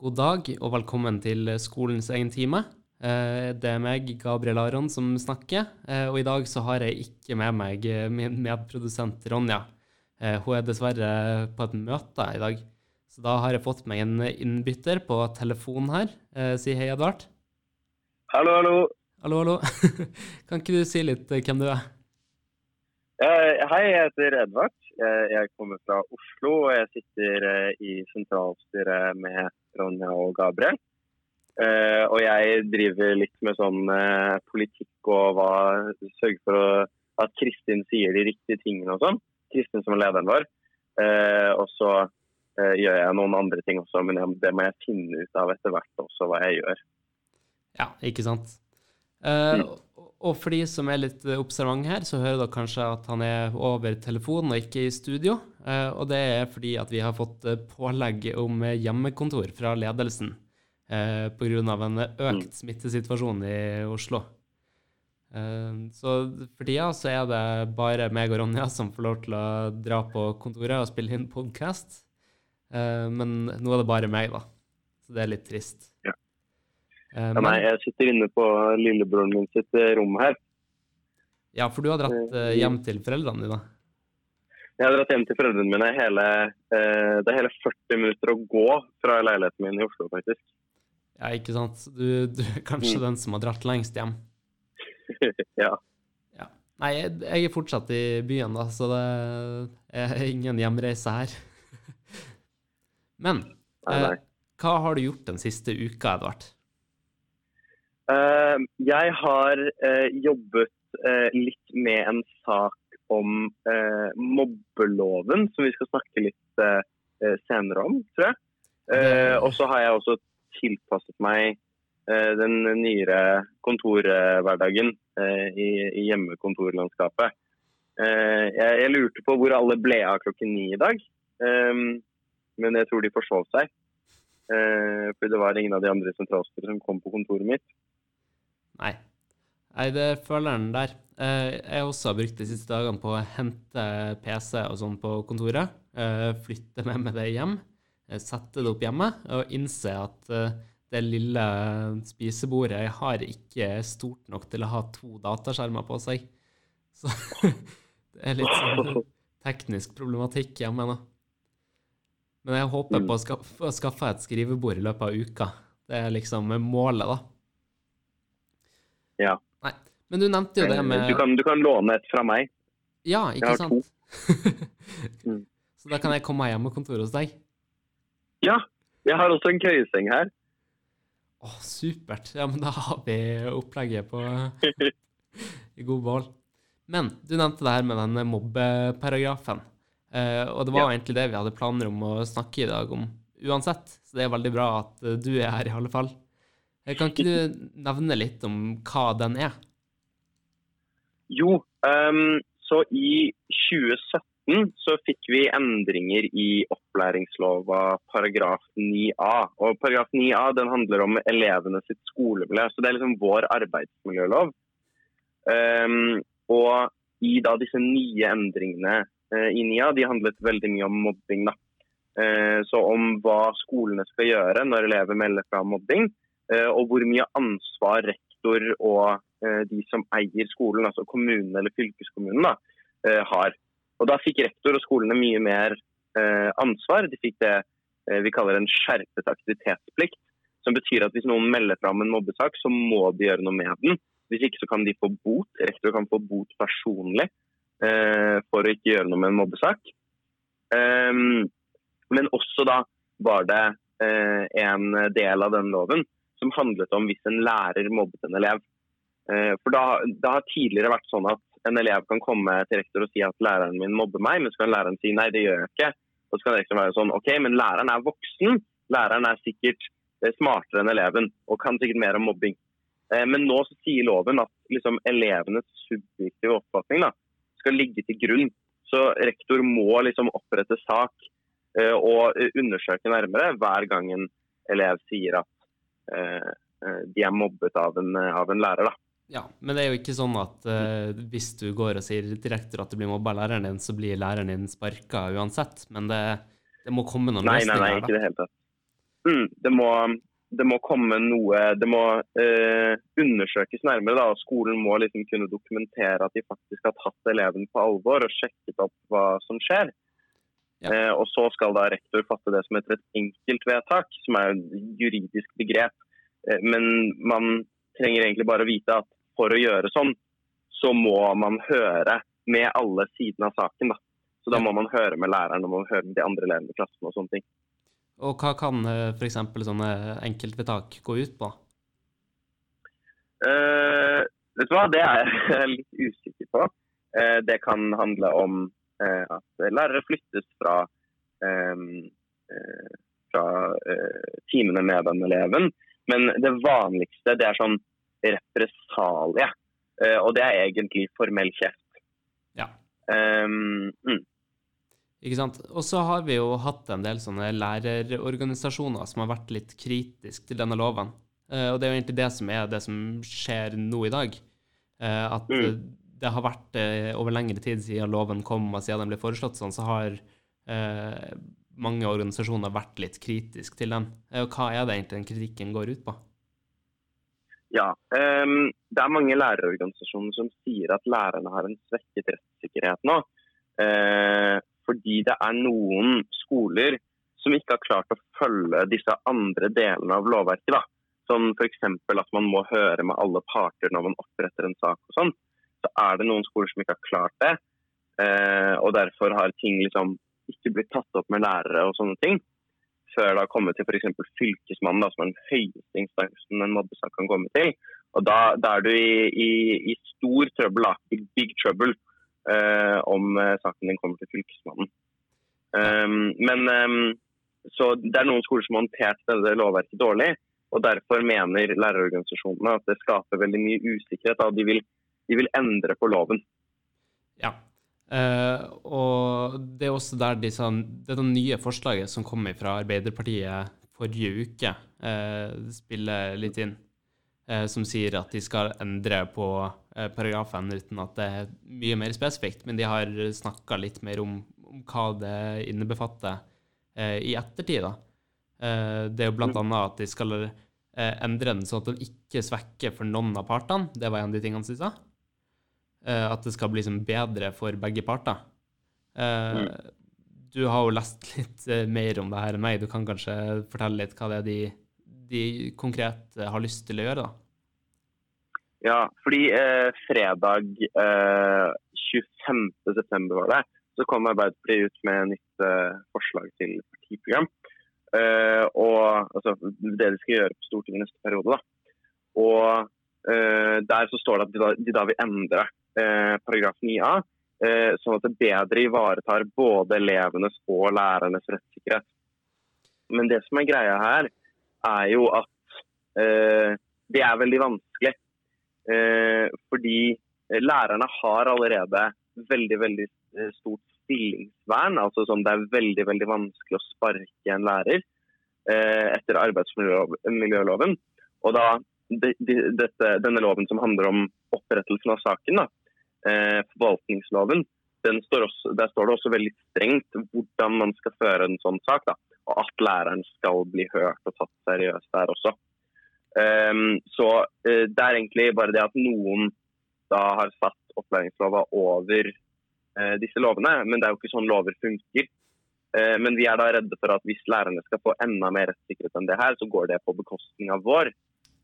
God dag og velkommen til skolens egen time. Eh, Det er meg, Gabriel Aron, som snakker. eh, Og i dag så har jeg ikke med meg min medprodusent Ronja. Eh, Hun er dessverre på et møte i dag. Så da har jeg fått meg en innbytter på telefon her. Si hei, Edvard. Hallo, hallo. Hallo, hallo. Kan ikke du si litt hvem du er? Hei, jeg heter Edvard. Jeg, jeg kommer fra Oslo, og jeg sitter eh, i sentralstyret med Ronja og Gabriel. Eh, og jeg driver litt med sånn eh, politikk og hva, sørger for å, at Kristin sier de riktige tingene og sånn. Kristin som er lederen vår. Eh, og så eh, gjør jeg noen andre ting også, men det må jeg finne ut av etter hvert også hva jeg gjør. Ja, ikke sant? Eh, og- for de som er litt observante her, så hører dere kanskje at han er over telefonen og ikke i studio. Eh, og det er fordi at vi har fått eh, pålegg om eh, hjemmekontor fra ledelsen eh, pga. en økt smittesituasjon i Oslo. Eh, så for tida så er det bare meg og Ronja som får lov til å dra på kontoret og spille inn podkast. Eh, men nå er det bare meg, da. Så det er litt trist. Ja. Eh, Ja, nei, jeg sitter inne på lillebroren min sitt eh, rom her. Ja, for du har dratt eh, hjem til foreldrene dine. Jeg har dratt hjem til foreldrene mine hele, eh, det er hele 40 minutter å gå fra leiligheten min i Oslo, faktisk. Ja, ikke sant? Du, du er kanskje Mm. den som har dratt lengst hjem. ja. Ja. Nei, jeg, jeg er fortsatt i byen, da, så det er ingen hjemreise her. Men Nei, nei. hva har du gjort den siste uka, Edvard? Eh, jeg har eh, jobbet eh, litt med en sak om mobbeloven, som vi skal snakke litt senere om, tror jeg. Og så har jeg også tilpasset meg den nyere kontorhverdagen i, hjemmekontorlandskapet. Jeg, lurte på hvor alle ble av klokken ni i dag, men jeg tror de forsov seg. For det var ingen av de andre sentralstyrene som kom på kontoret mitt. Nei. Nei, det føler den der. Eh, Jeg også har brukt de siste dagene på å hente PC og sånn på kontoret. eh, Flytte med meg det hjem. eh, Sette det opp hjemme og innse at det lille spisebordet jeg har, ikke er stort nok til å ha to dataskjermer på seg. Så det er litt sånn teknisk problematikk hjemme nå. Men jeg håper på å skaffe et skrivebord i løpet av uka. Det er liksom målet, da. Ja. Nei, men du nevnte jo det med Du kan, du kan låne et fra meg. Ja, ikke har sant? Mm. Så da kan jeg komme meg hjemmekontor hos deg? Ja, jeg har også en køyeseng her. Å, supert. Ja, men da har vi opplegget på i god behold. Men du nevnte det her med den mobbeparagrafen. Eh, og det var Ja. egentlig det vi hadde planer om å snakke i dag om uansett. Så det er veldig bra at eh, du er her, i alle fall. Kan ikke du nevne litt om hva den er? Jo, um, så i 2017 så fikk vi endringer i opplæringslova paragraf 9a. Og paragraf 9a den handler om elevene sitt skolemiljø. Så det er liksom vår arbeidsmiljølov. Um, og i da disse nye endringene uh, i NIA, de handlet veldig mye om mobbing. da. Uh, så om hva skolene skal gjøre når elever melder fra om mobbing, og hvor mye ansvar rektor og eh, de som eier skolen, altså kommunen eller fylkeskommunen, da, eh, har. Og Da fikk rektor og skolene mye mer eh, ansvar. De fikk det eh, vi kaller en skjerpet aktivitetsplikt. Som betyr at hvis noen melder fra om en mobbesak, så må de gjøre noe med den. Hvis ikke så kan de få bot. Rektor kan få bot personlig eh, for å ikke gjøre noe med en mobbesak. Ehm, men også da var det eh, en del av den loven som handlet om hvis en lærer mobbet en elev. Eh, for da, Det har tidligere vært sånn at en elev kan komme til rektor og si at læreren min mobber meg, men så kan læreren si nei, det gjør jeg ikke. Og så kan rektor være sånn ok, men læreren er voksen. Læreren er sikkert eh, smartere enn eleven og kan sikkert mer om mobbing. Eh, Men nå sier loven at liksom, elevenes subjektive oppfatning da, skal ligge til grunn. Så rektor må liksom opprette sak og undersøke nærmere hver gang en elev sier at de er mobbet av en, av en lærer. da. Ja, men det er jo ikke sånn at uh, hvis du går og sier direkte at du blir mobba av læreren din, så blir læreren din sparka uansett. Men det, det må komme noen Nei, nei, løsninger nei, her, ikke i det hele tatt. Mm, det, må, det må komme noe Det må uh, undersøkes nærmere. da, og Skolen må liksom kunne dokumentere at de faktisk har tatt eleven på alvor og sjekket opp hva som skjer. Ja. Eh, og Så skal da rektor fatte det som heter et enkeltvedtak, som er et juridisk begrep. Eh, men man trenger egentlig bare å vite at for å gjøre sånn, så må man høre med alle sidene av saken. da. Så da må man høre med læreren og man må høre med de andre elevene i klassen. og sånne ting. Og hva kan f.eks. sånne enkeltvedtak gå ut på? Eh, vet du hva, det er jeg litt usikker på. Eh, det kan handle om eh, at lærere flyttes fra, eh, eh, fra eh, timene med den eleven. Men det vanligste det er sånn represalie. Eh, og det er egentlig formell kjeft. Ja. Um, mm. Ikke sant? Og så har vi jo hatt en del sånne lærerorganisasjoner som har vært litt kritiske til denne loven. Eh, og det er jo egentlig det som er det som skjer nå i dag. Eh, at Mm. Det har vært eh, over lengre tid siden loven kom og siden den ble foreslått sånn, så har eh, mange organisasjoner vært litt kritiske til den. Eh, og hva er det egentlig den kritikken går ut på? Ja, um, Det er mange lærerorganisasjoner som sier at lærerne har en svekket rettssikkerhet nå. Uh, fordi det er noen skoler som ikke har klart å følge disse andre delene av lovverket. da. Som f.eks. at man må høre med alle parter når man oppretter en sak. og sånn. Så er det noen skoler som ikke har klart det. Eh, og derfor har ting liksom ikke blitt tatt opp med lærere og sånne ting før det har kommet til f.eks. Fylkesmannen, da, som er den høyeste instansen en mobbesak kan komme til. Og Da, da er du i, i, i stor trøbbel, da, i big trouble, eh, om eh, saken din kommer til Fylkesmannen. Um, men um, så Det er noen skoler som har håndtert dette lovverket dårlig. og Derfor mener lærerorganisasjonene at det skaper veldig mye usikkerhet. Da. De, vil, de vil endre på loven. Ja. Eh, og det er også der disse, dette nye forslaget som kom fra Arbeiderpartiet forrige uke, eh, spiller litt inn. Eh, som sier at de skal endre på eh, paragrafen uten at det er mye mer spesifikt. Men de har snakka litt mer om, om hva det innebefatter eh, i ettertid. da. Eh, det er jo blant annet at de skal endre den sånn at den ikke svekker for noen av partene. Det var en av de tingene de sa. Eh, at det skal bli liksom bedre for begge parter. Mm. Du har jo lest litt eh, mer om det her enn meg. Du kan kanskje fortelle litt hva det er de, de konkret eh, har lyst til å gjøre? da? Ja, fordi eh, fredag eh, 25.9 var det, så kom Arbeiderpartiet ut med nytt eh, forslag til partiprogram. Eh, og altså, det de skal gjøre på Stortinget neste periode. da. Og eh, der så står det at de da, de da vil endre eh, paragraf 9a, eh, sånn at det bedre ivaretar både elevenes og lærernes rettssikkerhet. Men det som er greia her, er jo at eh, det er veldig vanskelig. Eh, fordi lærerne har allerede veldig veldig eh, stort stillingsvern. altså sånn Det er veldig veldig vanskelig å sparke en lærer eh, etter arbeidsmiljøloven. Og da, de, de, dette, Denne loven som handler om opprettelsen av saken, da, eh, forvaltningsloven, den står også, der står det også veldig strengt hvordan man skal føre en sånn sak. Da, og at læreren skal bli hørt og tatt seriøst der også. Um, så uh, det er egentlig bare det at noen da har satt opplæringslova over uh, disse lovene. Men det er jo ikke sånn lover funker. Uh, men vi er da redde for at hvis lærerne skal få enda mer rettssikkerhet enn det her, så går det på bekostning av vår.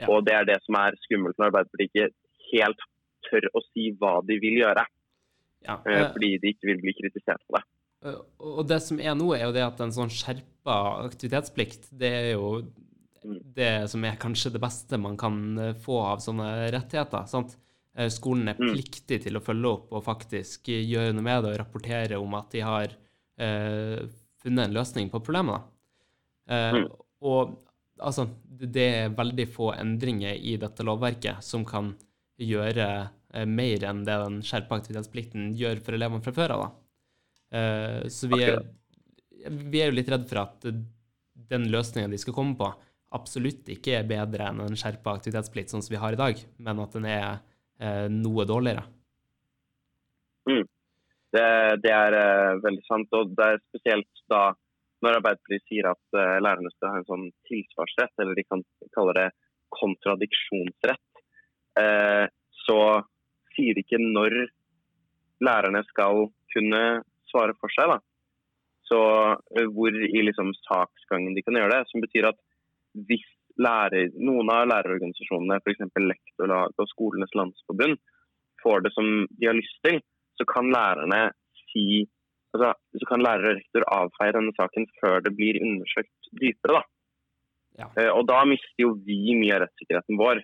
Ja. Og det er det som er skummelt når Arbeiderpartiet ikke helt tør å si hva de vil gjøre. Ja, eh, eh, fordi de ikke vil bli kritisert på det. Eh, Og det som er nå, er jo det at en sånn skjerpa aktivitetsplikt, det er jo Mm. det som er kanskje det beste man kan eh, få av sånne rettigheter. sant? Skolen er Mm. pliktig til å følge opp og faktisk gjøre noe med det og rapportere om at de har eh, funnet en løsning på problemet. Eh, Mm. Og altså, det det er veldig få endringer i dette lovverket som kan gjøre eh, mer enn det den skjerpa aktivitetsplikten gjør for elevene fra før av. Eh, så vi er, vi er jo litt redd for at den løsningen de skal komme på, absolutt ikke er bedre enn en skjerpa aktivitetsplikt sånn som vi har i dag, men at den er eh, noe dårligere. Det, det er veldig sant. Og det er spesielt da når Arbeiderpartiet sier at lærerne skal ha en sånn tilsvarsrett, eller de kan kalle det kontradiksjonsrett, så sier ikke når lærerne skal kunne svare for seg. Da. Så uh, hvor i liksom, saksgangen de kan gjøre det. Som betyr at hvis lærer, noen av lærerorganisasjonene, f.eks. Lektorlaget og Skolenes landsforbund, får det som de har lyst til, så kan lærerne si altså, så kan lærer og rektor avfeie denne saken før det blir undersøkt dypere. Da. Ja. Eh, og da mister jo vi mye av rettssikkerheten vår.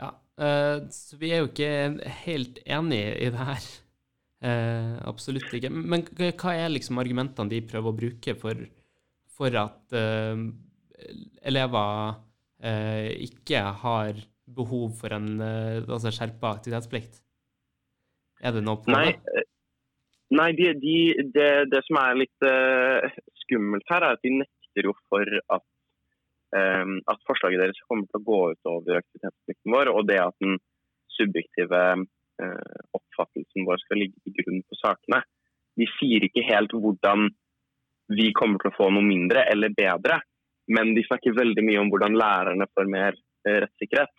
Ja, uh, så vi er jo ikke helt enig i det her. Uh, absolutt ikke. Men hva er liksom argumentene de prøver å bruke for, for at uh, elever ikke har behov for en altså skjerpa aktivitetsplikt? Er det noe på Nei, Nei, de, de, det, det, som er litt skummelt her, er at de nekter jo for at, at forslaget deres kommer til å gå utover aktivitetsplikten vår, og det at den subjektive uh, oppfattelsen vår skal ligge til grunn på sakene. De sier ikke helt hvordan vi kommer til å få noe mindre eller bedre, men de snakker veldig mye om hvordan lærerne får mer uh, rettssikkerhet.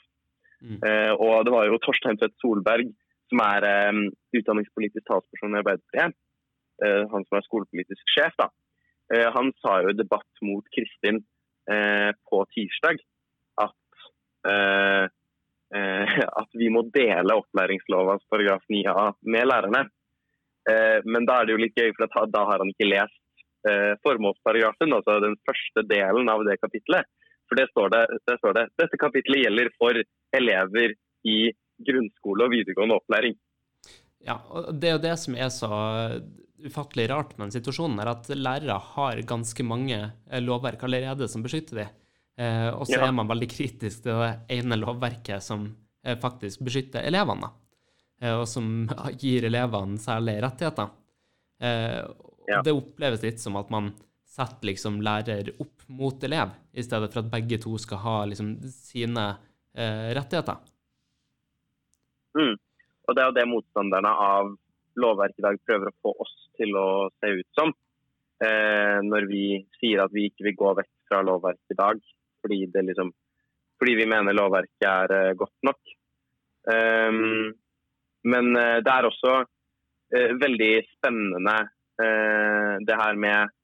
Mm. og det var jo Torstein Tvedt Solberg som er um, utdanningspolitisk talsperson i Arbeiderpartiet, han som er skolepolitisk sjef, da, han sa jo i debatt mot Kristin uh, på tirsdag at, at vi må dele opplæringslovens paragraf 9a med lærerne. men da er det jo litt gøy, for da har han ikke lest formålsparagrafen, altså den første delen av det kapitlet. For det står det, det står det dette kapitlet gjelder for elever i grunnskole og videregående opplæring. Ja, og Det er jo det som er så ufattelig rart med den situasjonen, er at lærere har ganske mange eh, lovverk allerede som beskytter dem. Eh, og så ja. er man veldig kritisk til det ene lovverket som eh, faktisk beskytter elevene, eh, og som gir elevene særlige rettigheter. Eh, ja. Det oppleves litt som at man setter liksom lærer opp mot elev, i stedet for at begge to skal ha liksom sine eh, rettigheter. Mm. Og Det er jo det motstanderne av lovverket i dag prøver å få oss til å se ut som. Eh, når vi sier at vi ikke vil gå vekk fra lovverket i dag fordi, liksom, fordi vi mener lovverket er eh, godt nok. Men eh, det er også eh, veldig spennende eh, det her med,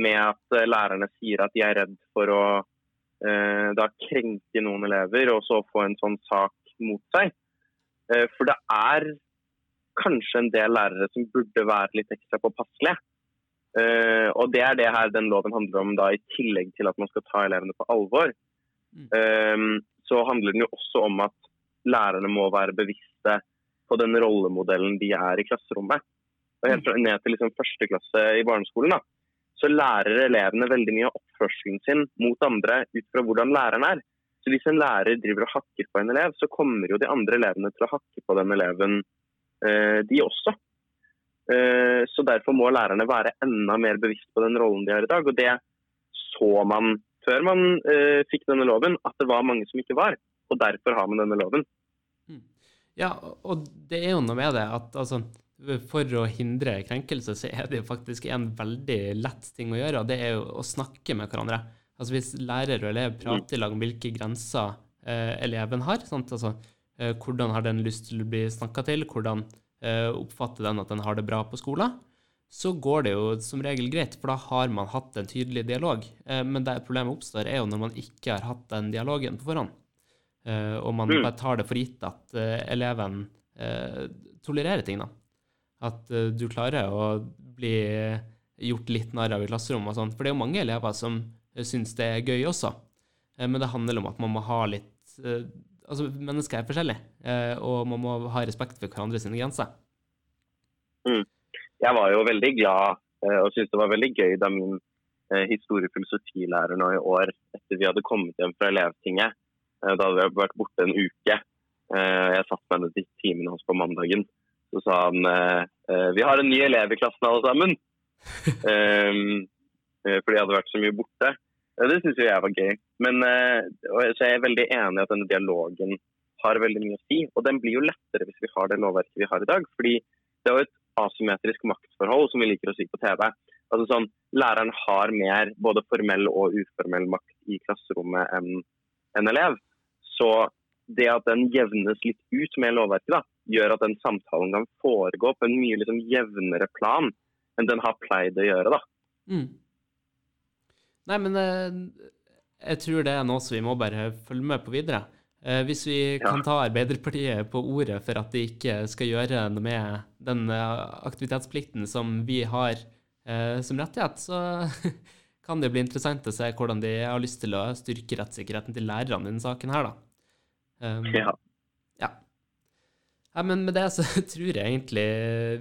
med, at lærerne sier at de er redd for å eh, da krenke noen elever og så få en sånn sak mot seg. Eh, for det er kanskje en del lærere som burde være litt ekstra påpasselige. Uh, og det er det her den loven handler om, da, i tillegg til at man skal ta elevene på alvor. Mm. Um, så handler den jo også om at lærerne må være bevisste på den rollemodellen de er i klasserommet. Og helt fra ned til liksom første klasse i barneskolen da, så lærer elevene veldig mye av oppførselen sin mot andre ut fra hvordan læreren er. Så Hvis en lærer driver og hakker på en elev, så kommer jo de andre elevene til å hakke på den eleven, eh, de også. Eh, så Derfor må lærerne være enda mer bevisst på den rollen de har i dag. Og det så man før man eh, fikk denne loven, at det var mange som ikke var. Og derfor har man denne loven. Hmm. Ja, og det er jo noe med det at altså, for å hindre krenkelse, så er det jo faktisk en veldig lett ting å gjøre, og det er jo å snakke med hverandre. Altså Hvis lærer og elev prater i lag om hvilke grenser eh, eleven har, altså, eh, hvordan har den lyst til å bli snakka til, hvordan eh, oppfatter den at den har det bra på skolen, så går det jo som regel greit, for da har man hatt en tydelig dialog. Eh, men der problemet oppstår, er jo når man ikke har hatt den dialogen på forhånd, eh, og man mm. bare tar det for gitt at eh, eleven tolererer ting. da. At du klarer å bli gjort litt narr av i klasserommet og sånn. For det er jo mange elever som syns det er gøy også. Eh, men det handler om at man må ha litt eh, Altså, mennesker er forskjellige, eh, og man må ha respekt for hverandre sine grenser. Mm. Jeg var jo veldig glad og syntes det var veldig gøy da min historiefilosofilærer nå i år, etter vi hadde kommet hjem fra elevtinget, da hadde vi vært borte en uke. Jeg satt med henne til timen hans på mandagen. Så sa han vi har en ny elev i klassen alle sammen. Eh, fordi jeg hadde vært så mye borte. Det syns jeg var gøy. Men eh, så jeg er veldig enig i at denne dialogen har veldig mye å si. Og den blir jo lettere hvis vi har det lovverket vi har i dag. fordi det er jo et asymmetrisk maktforhold, som vi liker å si på TV. Altså sånn, Læreren har mer både formell og uformell makt i klasserommet enn en elev. Så det at den jevnes litt ut med lovverket, da, gjør at den samtalen kan foregå på en mye liksom, jevnere plan enn den har pleid å gjøre. da. Mm. Nei, men eh, jeg tror det er noe som vi må bare følge med på videre. Eh, hvis vi kan ta Arbeiderpartiet på ordet for at de ikke skal gjøre noe med den eh, aktivitetsplikten som vi har eh, som rettighet, så kan det bli interessant å se hvordan de har lyst til å styrke rettssikkerheten til lærerne i denne saken her, da. Um, Ja. ja. Ja, men med det så tror jeg egentlig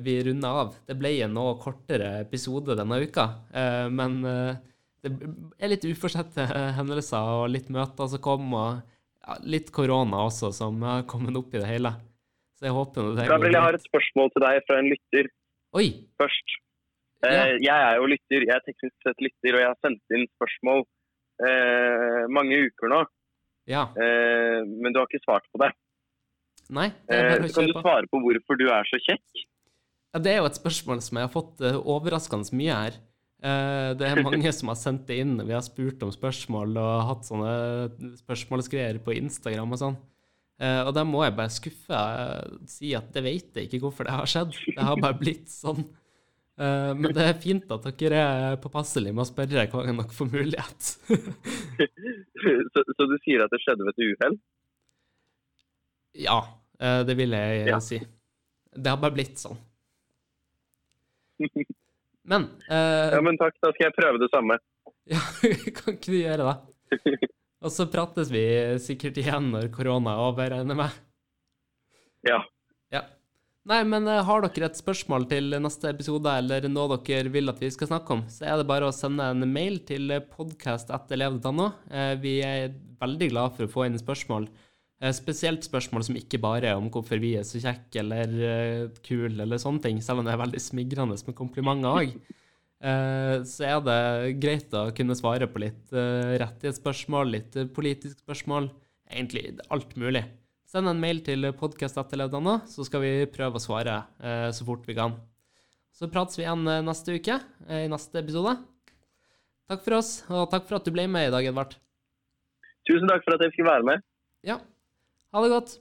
vi runder av. Det ble en noe kortere episode denne uka, men det er litt uforsette hendelser og litt møter som kom, og ja, litt korona også som har kommet opp i det hele. Så jeg håper det Gabriel, jeg har et spørsmål til deg fra en lytter Oi! først. Ja. Eh, Jeg er jo lytter, jeg er teknisk sett lytter, og jeg har sendt inn spørsmål eh, mange uker nå. Ja. Eh, men du har ikke svart på det. Nei, det Eh, kan du svare på hvorfor du er så kjekk? Ja, det er jo et spørsmål som jeg har fått eh, overraskende mye her. Eh, det er mange som har sendt det inn vi har spurt om spørsmål og hatt sånne spørsmålsgreier på Instagram og sånn. Eh, og da må jeg bare skuffe og si at det vet jeg ikke hvorfor det har skjedd. Det har bare blitt sånn. Eh, men det er fint at dere er påpasselige med å spørre hver gang dere får mulighet. så, så du sier at det skjedde ved et uhell? ja, eh, det vil jeg Ja. si. Det har bare blitt sånn. Men eh, Ja, men takk, da skal jeg prøve det samme. Ja, kan ikke du gjøre det? Og så prates vi sikkert igjen når korona er over, regner jeg med. Ja. Ja. Nei, men eh, har dere et spørsmål til neste episode, eller noe dere vil at vi skal snakke om, så er det bare å sende en mail til podcast.elev.no. Eh, Vi er veldig glad for å få inn spørsmål. Eh, Spesielt spørsmål som ikke bare er om hvorfor vi er så kjekke eller uh, kule eller sånne ting, selv om det er veldig smigrende med komplimenter òg. Så er det greit å kunne svare på litt uh, rettighetsspørsmål, litt eh, politisk spørsmål, egentlig alt mulig. Send en mail til podcast.elev.no, så skal vi prøve å svare uh, så fort vi kan. Så prates vi igjen eh, neste uke, eh, i neste episode. Takk for oss, og takk for at du ble med i dag, Edvard. Tusen takk for at jeg fikk være med. Ja, ha det godt.